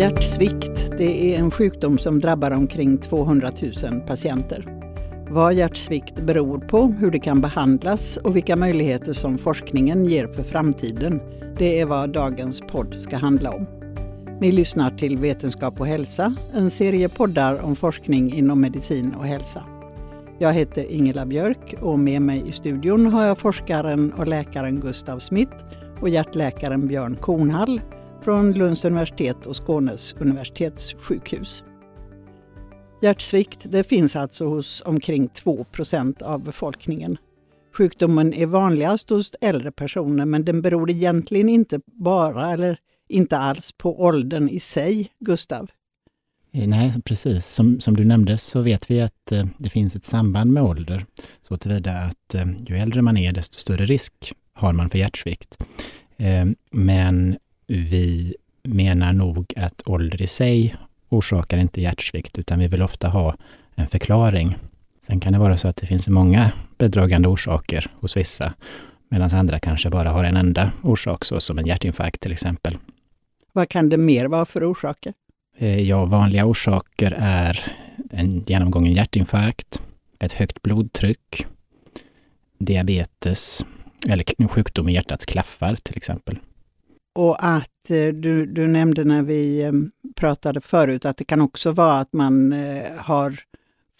Hjärtsvikt det är en sjukdom som drabbar omkring 200 000 patienter. Vad hjärtsvikt beror på, hur det kan behandlas och vilka möjligheter som forskningen ger för framtiden, det är vad dagens podd ska handla om. Ni lyssnar till Vetenskap och hälsa, en serie poddar om forskning inom medicin och hälsa. Jag heter Ingela Björk och med mig i studion har jag forskaren och läkaren Gustav Smith och hjärtläkaren Björn Kornhall från Lunds universitet och Skånes universitetssjukhus. Hjärtsvikt det finns alltså hos omkring 2% av befolkningen. Sjukdomen är vanligast hos äldre personer men den beror egentligen inte bara eller inte alls på åldern i sig, Gustav. Eh, nej, precis. Som, som du nämnde så vet vi att eh, det finns ett samband med ålder. Så tillvida att eh, ju äldre man är, desto större risk har man för hjärtsvikt. Eh, men vi menar nog att ålder i sig orsakar inte hjärtsvikt, utan vi vill ofta ha en förklaring. Sen kan det vara så att det finns många bedragande orsaker hos vissa, medan andra kanske bara har en enda orsak, så som en hjärtinfarkt till exempel. Vad kan det mer vara för orsaker? Eh, ja, vanliga orsaker är en genomgången hjärtinfarkt, ett högt blodtryck, diabetes eller en sjukdom i hjärtats klaffar till exempel. Och att eh, du, du nämnde när vi eh, pratade förut att det kan också vara att man eh, har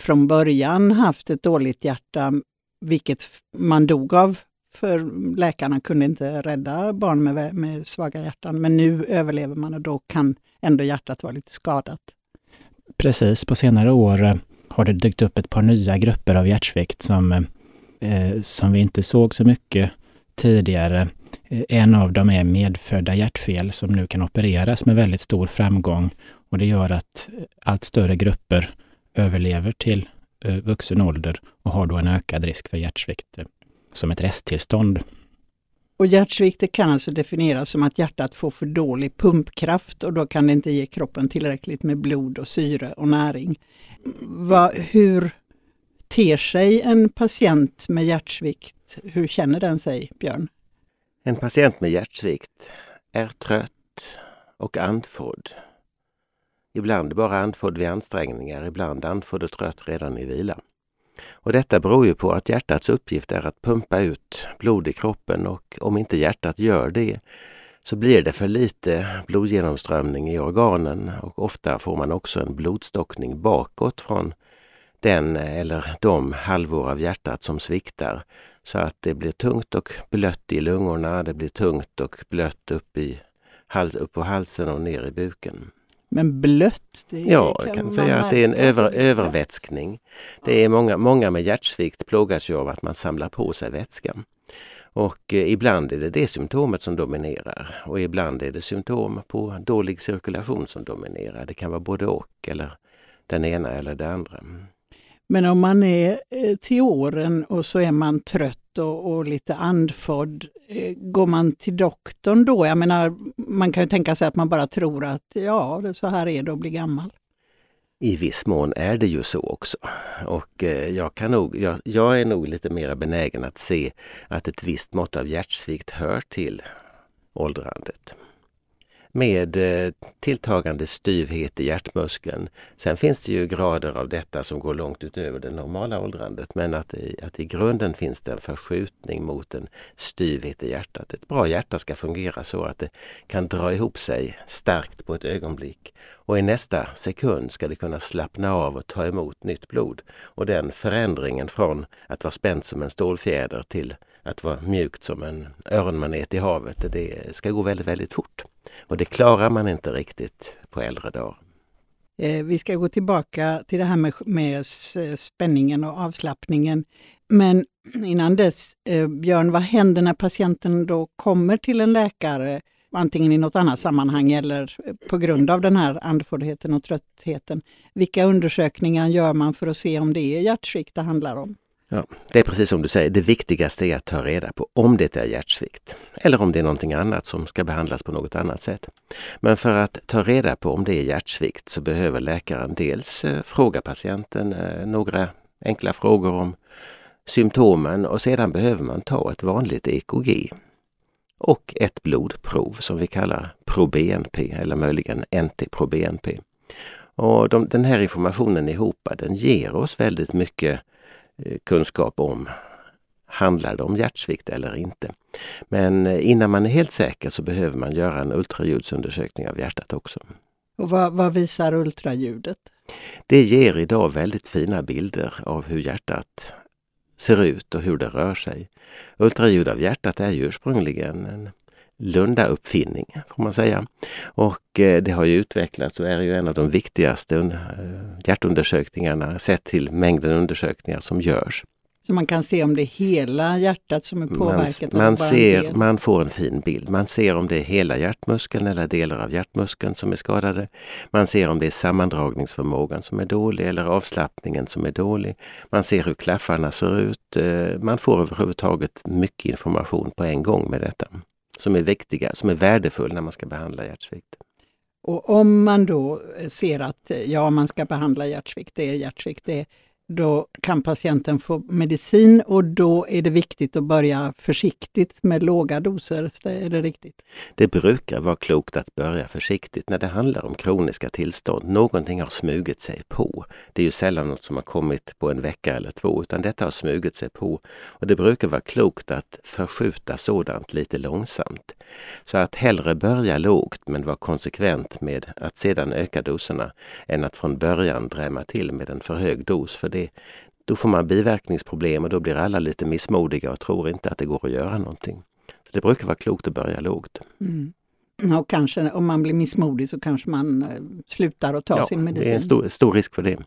från början haft ett dåligt hjärta, vilket man dog av för läkarna kunde inte rädda barn med, med svaga hjärtan. Men nu överlever man och då kan ändå hjärtat vara lite skadat. Precis, på senare år har det dykt upp ett par nya grupper av hjärtsvikt som, eh, som vi inte såg så mycket tidigare. En av dem är medfödda hjärtfel som nu kan opereras med väldigt stor framgång och det gör att allt större grupper överlever till eh, vuxen ålder och har då en ökad risk för hjärtsvikt eh, som ett resttillstånd. Och hjärtsvikt kan alltså definieras som att hjärtat får för dålig pumpkraft och då kan det inte ge kroppen tillräckligt med blod och syre och näring. Va, hur ter sig en patient med hjärtsvikt? Hur känner den sig, Björn? En patient med hjärtsvikt är trött och andfådd. Ibland bara andfådd vid ansträngningar, ibland andfådd och trött redan i vila. Och detta beror ju på att hjärtats uppgift är att pumpa ut blod i kroppen och om inte hjärtat gör det så blir det för lite blodgenomströmning i organen och ofta får man också en blodstockning bakåt från den eller de halvor av hjärtat som sviktar. Så att det blir tungt och blött i lungorna, det blir tungt och blött upp, i, upp på halsen och ner i buken. Men blött? Det ja, jag kan säga att det är en över, övervätskning. Det är många, många med hjärtsvikt plågas ju av att man samlar på sig vätska. Och eh, ibland är det det symptomet som dominerar och ibland är det symptom på dålig cirkulation som dominerar. Det kan vara både och eller den ena eller det andra. Men om man är eh, till åren och så är man trött och, och, lite andfådd, eh, går man till doktorn då? Jag menar, man kan ju tänka sig att man bara tror att ja, så här är det att bli gammal. I viss mån är det ju så också. Och eh, jag, kan nog, jag, jag är nog lite mer benägen att se att ett visst mått av hjärtsvikt hör till åldrandet med eh, tilltagande styvhet i hjärtmuskeln. Sen finns det ju grader av detta som går långt utöver det normala åldrandet men att, att i grunden finns det en förskjutning mot en styvhet i hjärtat. Ett bra hjärta ska fungera så att det kan dra ihop sig starkt på ett ögonblick och i nästa sekund ska det kunna slappna av och ta emot nytt blod. Och den förändringen från att vara spänt som en stålfjäder till att vara mjukt som en öronmanet i havet, det ska gå väldigt, väldigt fort. Och det klarar man inte riktigt på äldre dagar. Eh, vi ska gå tillbaka till det här med, med eh, spänningen och avslappningen. Men innan dess, eh, Björn, vad händer när patienten då kommer till en läkare, antingen i något annat sammanhang eller på grund av den här andfåddheten och tröttheten? Vilka undersökningar gör man för att se om det är hjärtsvikt det handlar om? Ja, det är precis som du säger, det viktigaste är att ta reda på om det är hjärtsvikt eller om det är någonting annat som ska behandlas på något annat sätt. Men för att ta reda på om det är hjärtsvikt så behöver läkaren dels eh, fråga patienten eh, några enkla frågor om symptomen och sedan behöver man ta ett vanligt EKG. och ett blodprov som vi kallar ProBNP eller möjligen NT-proBNP. Och de, den här informationen ihop, den ger oss väldigt mycket kunskap om handlar det om hjärtsvikt eller inte. Men eh, innan man är helt säker så behöver man göra en ultraljudsundersökning av hjärtat också. Och vad, vad visar ultraljudet? Det ger idag väldigt fina bilder av hur hjärtat ser ut och hur det rör sig. Ultraljud av hjärtat är ju ursprungligen en Lunda-uppfinning, får man säga. Och eh, det har ju utvecklats och är ju en av de viktigaste eh, hjärtundersökningarna sett till mängden undersökningar som görs. Så man kan se om det är hela hjärtat som är påverkat? Man, man ser, man får en fin bild. Man ser om det är hela hjärtmuskeln eller delar av hjärtmuskeln som är skadade. Man ser om det är sammandragningsförmågan som är dålig eller avslappningen som är dålig. Man ser hur klaffarna ser ut. Eh, man får överhuvudtaget mycket information på en gång med detta. Som är viktiga, som är värdefull när man ska behandla hjärtsvikt. Och om man då ser att ja, man ska behandla hjärtsvikt, det är hjärtsvikt, det är då kan patienten få medicin och då är det viktigt att börja försiktigt med låga doser. Är det riktigt? Det brukar vara klokt att börja försiktigt när det handlar om kroniska tillstånd. Någonting har smugit sig på. Det är ju sällan något som har kommit på en vecka eller två utan detta har smugit sig på. Och Det brukar vara klokt att förskjuta sådant lite långsamt. Så att hellre börja lågt men vara konsekvent med att sedan öka doserna än att från början drämma till med en för hög dos. För det, då får man biverkningsproblem och då blir alla lite missmodiga och tror inte att det går att göra någonting. Så Det brukar vara klokt att börja lågt. Mm. Och kanske om man blir missmodig så kanske man eh, slutar att ta ja, sin medicin. Det är en stor, stor risk för det.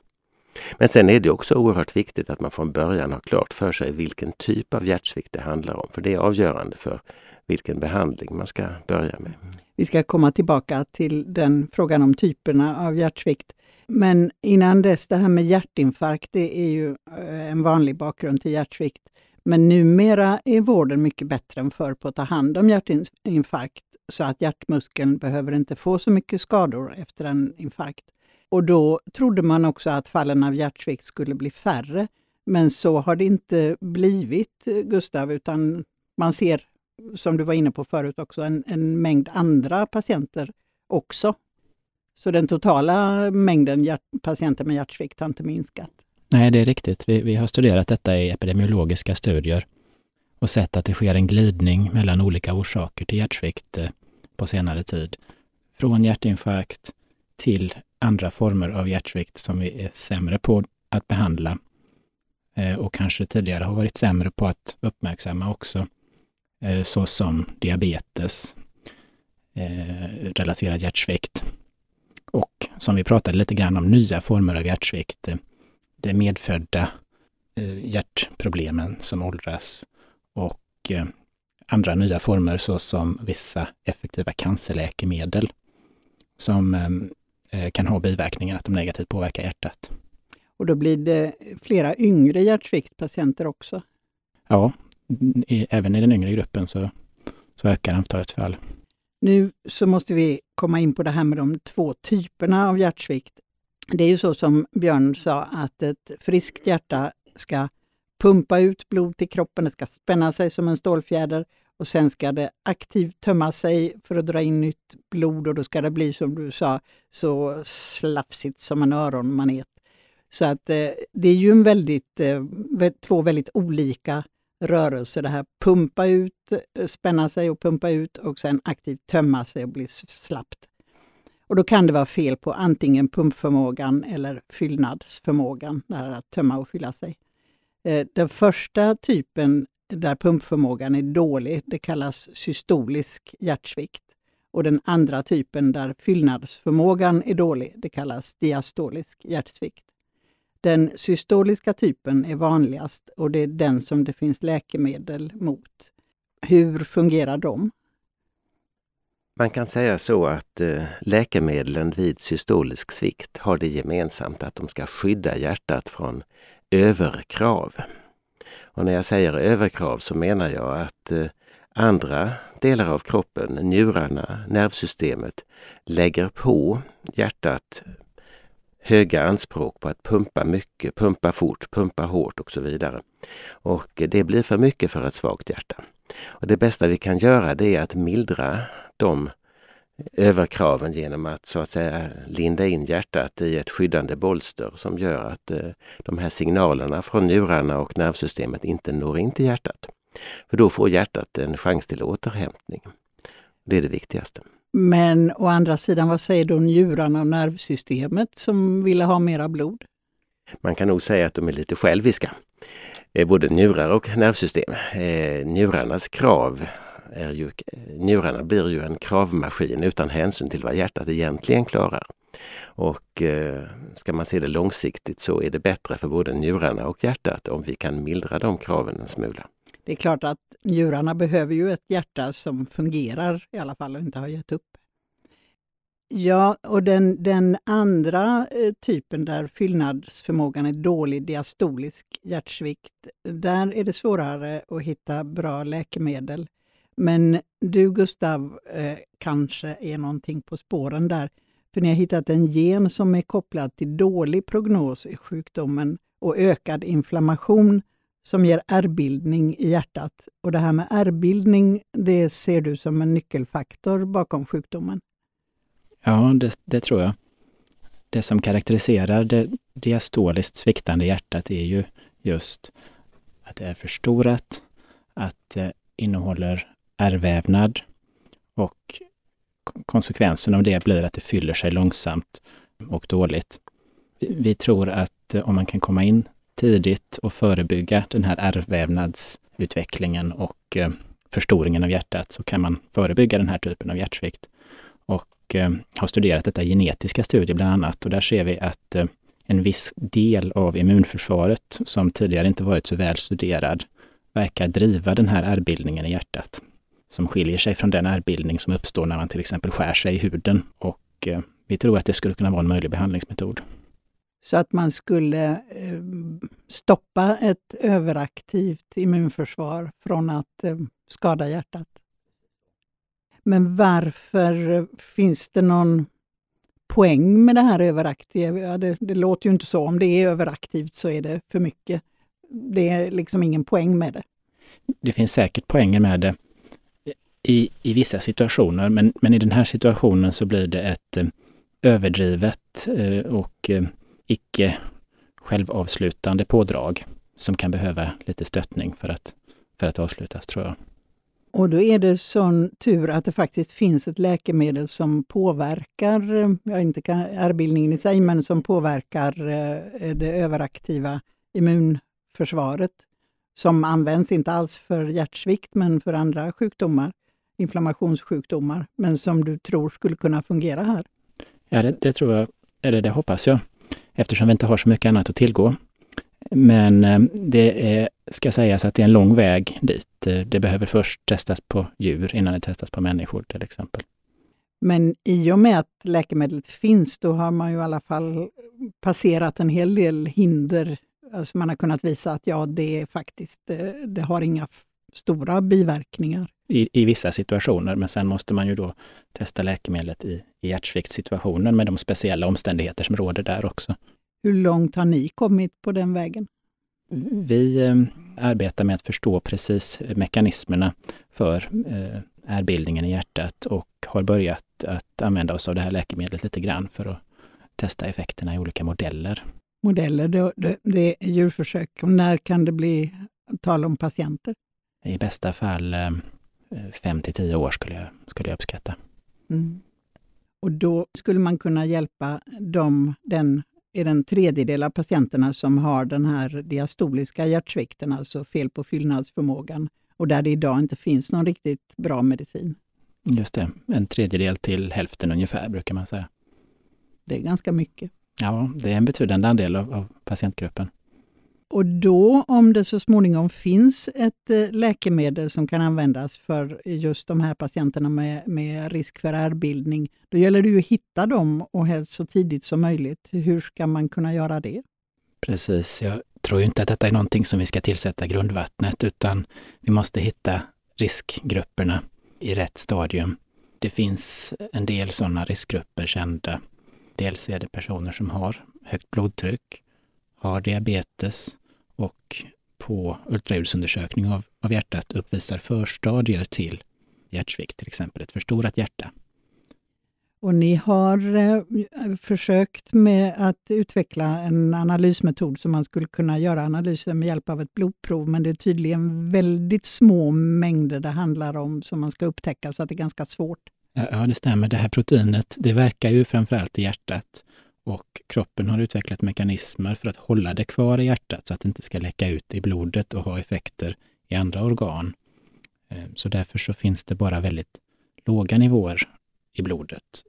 Men sen är det också oerhört viktigt att man från början har klart för sig vilken typ av hjärtsvikt det handlar om. För det är avgörande för vilken behandling man ska börja med. Vi ska komma tillbaka till den frågan om typerna av hjärtsvikt. Men innan dess, det här med hjärtinfarkt, det är ju eh, en vanlig bakgrund till hjärtsvikt. Men numera är vården mycket bättre än förr på att ta hand om hjärtinfarkt så att hjärtmuskeln behöver inte få så mycket skador efter en infarkt. Och då trodde man också att fallen av hjärtsvikt skulle bli färre. Men så har det inte blivit, Gustav, utan man ser, som du var inne på förut också, en, en mängd andra patienter också. Så den totala mängden hjärt, patienter med hjärtsvikt har inte minskat. Nej, det är riktigt. Vi, vi har studerat detta i epidemiologiska studier och sett att det sker en glidning mellan olika orsaker till hjärtsvikt eh, på senare tid. Från hjärtinfarkt till andra former av hjärtsvikt som vi är sämre på att behandla eh, och kanske tidigare har varit sämre på att uppmärksamma också, eh, såsom diabetes, relaterad hjärtsvikt och som vi pratade lite grann om, nya former av hjärtsvikt. Det medfödda hjärtproblemen som åldras och andra nya former såsom vissa effektiva cancerläkemedel som Eh, kan ha biverkningen att de negativt påverkar hjärtat. Och då blir det flera yngre hjärtsviktpatienter också? Ja, även i den yngre gruppen så, så ökar antalet fall. Nu så måste vi komma in på det här med de två typerna av hjärtsvikt. Det är ju så som Björn sa att ett friskt hjärta ska pumpa ut blod till kroppen, det ska spänna sig som en stålfjäder och sen ska det aktivt tömma sig för att dra in nytt blod och då ska det bli som du sa så slafsigt som en öronmanet. Så att eh, det är ju en väldigt, eh, två väldigt olika rörelse. Det här pumpa ut, eh, spänna sig och pumpa ut och sen aktivt tömma sig och bli slappt. Och då kan det vara fel på antingen pumpförmågan eller fyllnadsförmågan, det här att tömma och fylla sig. Eh, den första typen där pumpförmågan är dålig, det kallas systolisk hjärtsvikt. Och den andra typen där fyllnadsförmågan är dålig, det kallas diastolisk hjärtsvikt. Den systoliska typen är vanligast och det är den som det finns läkemedel mot. Hur fungerar de? Man kan säga så att eh, läkemedlen vid systolisk svikt har det gemensamt att de ska skydda hjärtat från överkrav. Och när jag säger överkrav så menar jag att eh, andra delar av kroppen, njurarna, nervsystemet, lägger på hjärtat höga anspråk på att pumpa mycket, pumpa fort, pumpa hårt och så vidare. Och det blir för mycket för ett svagt hjärta. Och det bästa vi kan göra det är att mildra de överkraven genom att så att säga linda in hjärtat i ett skyddande bolster som gör att eh, de här signalerna från njurarna och nervsystemet inte når in till hjärtat. För då får hjärtat en chans till återhämtning. Det är det viktigaste. Men å andra sidan, vad säger då njurarna och nervsystemet som ville ha mera blod? Man kan nog säga att de är lite själviska. Eh, både njurar och nervsystem. Eh, njurarnas krav är ju, njurarna blir ju en kravmaskin utan hänsyn till vad hjärtat egentligen klarar. Och eh, ska man se det långsiktigt så är det bättre för både njurarna och hjärtat om vi kan mildra de kraven en smula. Det är klart att njurarna behöver ju ett hjärta som fungerar i alla fall och inte har gett upp. Ja, och den, den andra eh, typen där fyllnadsförmågan är dålig, diastolisk hjärtsvikt, där är det svårare att hitta bra läkemedel. Men du Gustav eh, kanske är någonting på spåren där. För ni har hittat en gen som är kopplad till dålig prognos i sjukdomen och ökad inflammation som ger ärrbildning i hjärtat. Och det här med ärrbildning, det ser du som en nyckelfaktor bakom sjukdomen? Ja, det, det tror jag. Det som karaktäriserar det diastoliskt sviktande hjärtat är ju just att det är förstorat, att det innehåller ärrvävnad och konsekvensen av det blir att det fyller sig långsamt och dåligt. Vi tror att om man kan komma in tidigt och förebygga den här ärrvävnadsutvecklingen och eh, förstoringen av hjärtat så kan man förebygga den här typen av hjärtsvikt. Och eh, har studerat detta i genetiska studier bland annat och där ser vi att eh, en viss del av immunförsvaret som tidigare inte varit så väl studerad verkar driva den här ärrbildningen i hjärtat som skiljer sig från den ärrbildning som uppstår när man till exempel skär sig i huden. Och vi tror att det skulle kunna vara en möjlig behandlingsmetod. Så att man skulle eh, stoppa ett överaktivt immunförsvar från att eh, skada hjärtat. Men varför eh, finns det någon poäng med det här överaktiva? Ja, det, det, låter ju inte så. Om det är överaktivt så är det för mycket. Det är liksom ingen poäng med det. Det finns säkert poänger med det i, i vissa situationer, men, men i den här situationen så blir det ett eh, överdrivet eh, och eh, icke självavslutande pådrag som kan behöva lite stöttning för att, för att avslutas, tror jag. Och då är det sån tur att det faktiskt finns ett läkemedel som påverkar, ja, inte ärrbildningen i sig, men som påverkar det överaktiva immunförsvaret som används inte alls för hjärtsvikt men för andra sjukdomar inflammationssjukdomar, men som du tror skulle kunna fungera här? Ja, det, det tror jag, eller det hoppas jag, eftersom vi inte har så mycket annat att tillgå. Men eh, det är, ska sägas att det är en lång väg dit. Eh, det behöver först testas på djur innan det testas på människor till exempel. Men i och med att läkemedlet finns, då har man ju i alla fall passerat en hel del hinder. Alltså man har kunnat visa att ja, det är faktiskt, eh, det har inga stora biverkningar i, i vissa situationer, men sen måste man ju då testa läkemedlet i, i hjärtsviktssituationen med de speciella omständigheter som råder där också. Hur långt har ni kommit på den vägen? Vi eh, arbetar med att förstå precis mekanismerna för eh, i hjärtat och har börjat att använda oss av det här läkemedlet lite grann för att testa effekterna i olika modeller. Modeller, det, det, det är djurförsök. När kan det bli tal om patienter? I bästa fall eh, fem till tio år skulle jag, skulle jag uppskatta. Mm. Och då skulle man kunna hjälpa dem, den, är den tredjedel av patienterna som har den här diastoliska hjärtsvikten, alltså fel på fyllnadsförmågan, och där det idag inte finns någon riktigt bra medicin. Just det, en tredjedel till hälften ungefär brukar man säga. Det är ganska mycket. Ja, det är en betydande andel av, av patientgruppen. Och då, om det så småningom finns ett eh, läkemedel som kan användas för just de här patienterna med, med risk för ärrbildning, då gäller det ju att hitta dem och helst så tidigt som möjligt. Hur ska man kunna göra det? Precis, jag tror inte att detta är någonting som vi ska tillsätta grundvattnet, utan vi måste hitta riskgrupperna i rätt stadium. Det finns en del sådana riskgrupper kända. Dels är det personer som har högt blodtryck, har diabetes, och på ultraljudsundersökning av, av hjärtat uppvisar förstadier till hjärtsvikt, till exempel ett förstorat hjärta. Och ni har eh, försökt med att utveckla en analysmetod som man skulle kunna göra analyser med hjälp av ett blodprov, men det är tydligen väldigt små mängder det handlar om som man ska upptäcka, så det är ganska svårt. Ja, det stämmer. Det här proteinet, det verkar ju framförallt i hjärtat och kroppen har utvecklat mekanismer för att hålla det kvar i hjärtat så att det inte ska läcka ut i blodet och ha effekter i andra organ. Eh, så därför så finns det bara väldigt låga nivåer i blodet.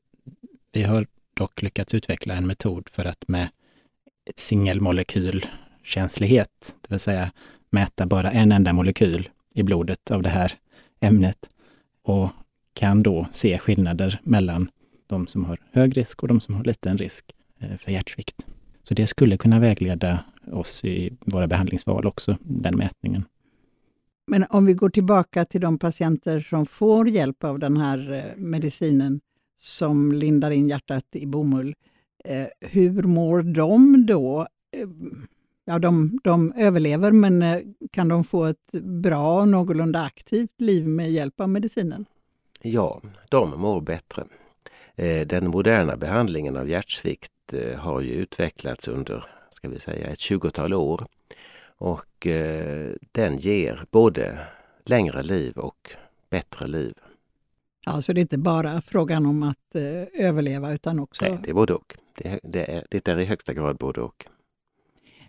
Vi har dock lyckats utveckla en metod för att med singelmolekylkänslighet, det vill säga mäta bara en enda molekyl i blodet av det här ämnet och kan då se skillnader mellan de som har hög risk och de som har liten risk för hjärtsvikt. Så det skulle kunna vägleda oss i våra behandlingsval också, den mätningen. Men om vi går tillbaka till de patienter som får hjälp av den här eh, medicinen som lindar in hjärtat i bomull, eh, hur mår de då? Ja, de, de överlever, men kan de få ett bra, någorlunda aktivt liv med hjälp av medicinen? Ja, de mår bättre. Eh, den moderna behandlingen av hjärtsvikt eh, har ju utvecklats under ska vi säga, ett tjugotal år. Och eh, den ger både längre liv och bättre liv. Alltså det är inte bara frågan om att överleva utan också... Nej, det är både och. Det, det, är, det är i högsta grad både och.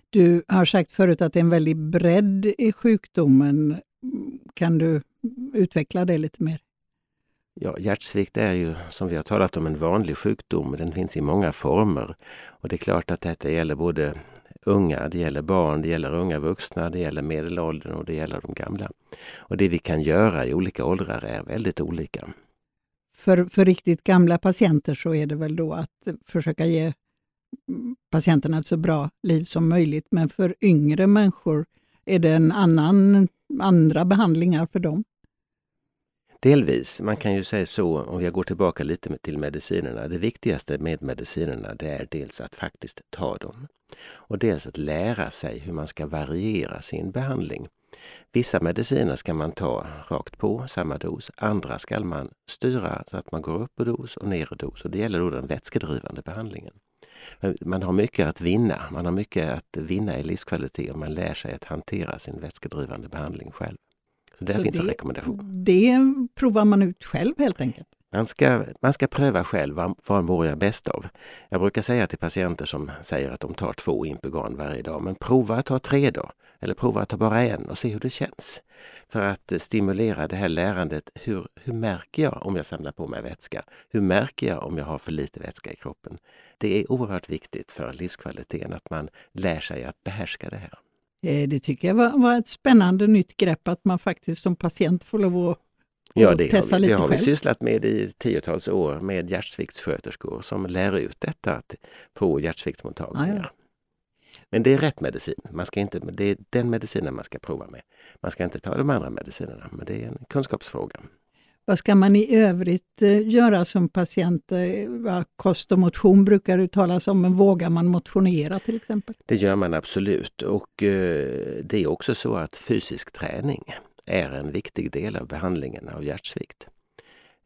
Du har sagt förut att det är en väldig bredd i sjukdomen. Kan du utveckla det lite mer? Ja, hjärtsvikt är ju som vi har talat om en vanlig sjukdom. Den finns i många former. Och det är klart att detta gäller både unga, det gäller barn, det gäller unga vuxna, det gäller medelåldern och det gäller de gamla. Och det vi kan göra i olika åldrar är väldigt olika. För, för riktigt gamla patienter så är det väl då att försöka ge patienterna ett så bra liv som möjligt. Men för yngre människor är det en annan, andra behandlingar för dem. Delvis. Man kan ju säga så, om jag går tillbaka lite till medicinerna. Det viktigaste med medicinerna det är dels att faktiskt ta dem. Och dels att lära sig hur man ska variera sin behandling. Vissa mediciner ska man ta rakt på, samma dos. Andra ska man styra så att man går upp i dos och ner i dos. Och det gäller då den vätskedrivande behandlingen. Man har mycket att vinna. Man har mycket att vinna i livskvalitet om man lär sig att hantera sin vätskedrivande behandling själv. Så där så finns det, en rekommendation. Det provar man ut själv helt enkelt? Man ska, man ska pröva själv vad, vad mår jag bäst av. Jag brukar säga till patienter som säger att de tar två Impugan varje dag, men prova att ta tre då. Eller prova att ta bara en och se hur det känns. För att stimulera det här lärandet. Hur, hur märker jag om jag samlar på mig vätska? Hur märker jag om jag har för lite vätska i kroppen? Det är oerhört viktigt för livskvaliteten att man lär sig att behärska det här. Eh, det tycker jag var, var ett spännande nytt grepp att man faktiskt som patient får lov att Ja, det har, vi, det har vi sysslat med i tiotals år med hjärtsviktssköterskor som lär ut detta på hjärtsviktsmottagningar. Ah, ja. Men det är rätt medicin. Man ska inte, det är den medicinen man ska prova med. Man ska inte ta de andra medicinerna, men det är en kunskapsfråga. Vad ska man i övrigt eh, göra som patient? Eh, kost och motion brukar det talas om, men vågar man motionera till exempel? Det gör man absolut och eh, det är också så att fysisk träning är en viktig del av behandlingen av hjärtsvikt.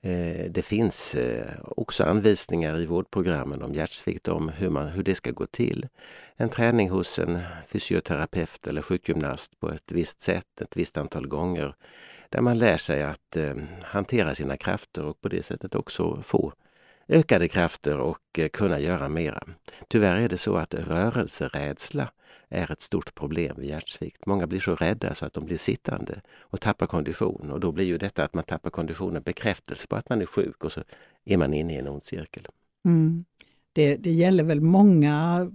Eh, det finns eh, också anvisningar i vårdprogrammen om hjärtsvikt om hur, man, hur det ska gå till. En träning hos en fysioterapeut eller sjukgymnast på ett visst sätt, ett visst antal gånger där man lär sig att eh, hantera sina krafter och på det sättet också få ökade krafter och eh, kunna göra mera. Tyvärr är det så att rörelserädsla är ett stort problem vid hjärtsvikt. Många blir så rädda så att de blir sittande och tappar kondition och då blir ju detta att man tappar konditionen bekräftelse på att man är sjuk och så är man inne i en ond cirkel. Mm. Det, det gäller väl många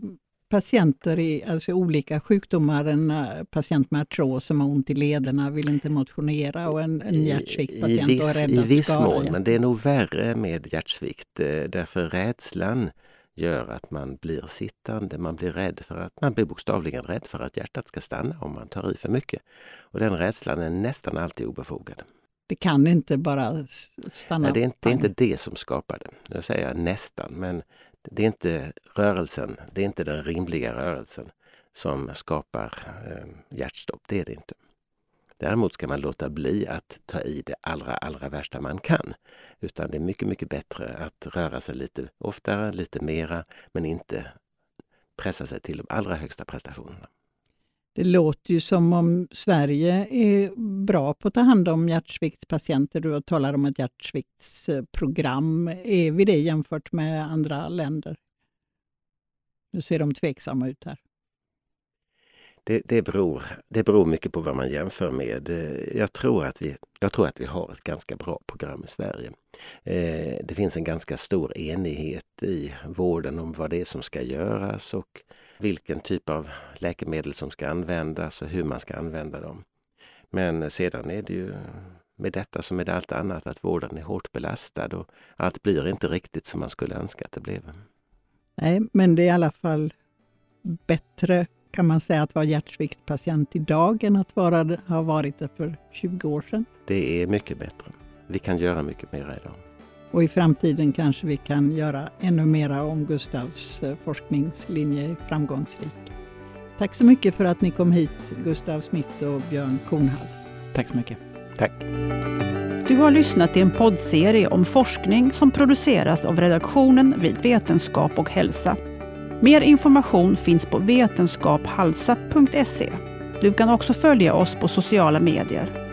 patienter i alltså olika sjukdomar. En uh, patient med artros som har ont i lederna vill inte motionera och en, en hjärtsviktpatient I, viss, I viss mån, men det är nog värre med hjärtsvikt eh, därför rädslan gör att man blir sittande, man blir rädd för att man blir bokstavligen rädd för att hjärtat ska stanna om man tar i för mycket. Och den rädslan är nästan alltid obefogad. Det kan inte bara stanna? Nej, det, är inte, det är inte det som skapar det. Jag säger nästan, men det är inte rörelsen, det är inte den rimliga rörelsen som skapar eh, hjärtstopp. Det är det inte. Däremot ska man låta bli att ta i det allra, allra värsta man kan. Utan det är mycket, mycket bättre att röra sig lite oftare, lite mera, men inte pressa sig till de allra högsta prestationerna. Det låter ju som om Sverige är bra på att ta hand om hjärtsviktspatienter. Du talar om ett hjärtsviktsprogram. Är vi det jämfört med andra länder? Nu ser de tveksamma ut här. Det, det, beror, det beror mycket på vad man jämför med. Jag tror, att vi, jag tror att vi har ett ganska bra program i Sverige. Eh, det finns en ganska stor enighet i vården om vad det är som ska göras och vilken typ av läkemedel som ska användas och hur man ska använda dem. Men sedan är det ju med detta som med allt annat att vården är hårt belastad och allt blir inte riktigt som man skulle önska att det blev. Nej, men det är i alla fall bättre kan man säga att vara hjärtsviktspatient idag än att vara, ha varit det för 20 år sedan. Det är mycket bättre. Vi kan göra mycket mer idag. Och i framtiden kanske vi kan göra ännu mera om Gustavs eh, forskningslinje framgångsrik. Tack så mycket för att ni kom hit, Gustav Smith och Björn Kornhall. Tack så mycket. Tack. Du har lyssnat till en poddserie om forskning som produceras av redaktionen vid Vetenskap och hälsa. Mer information finns på vetenskaphalsa.se. Du kan också följa oss på sociala medier.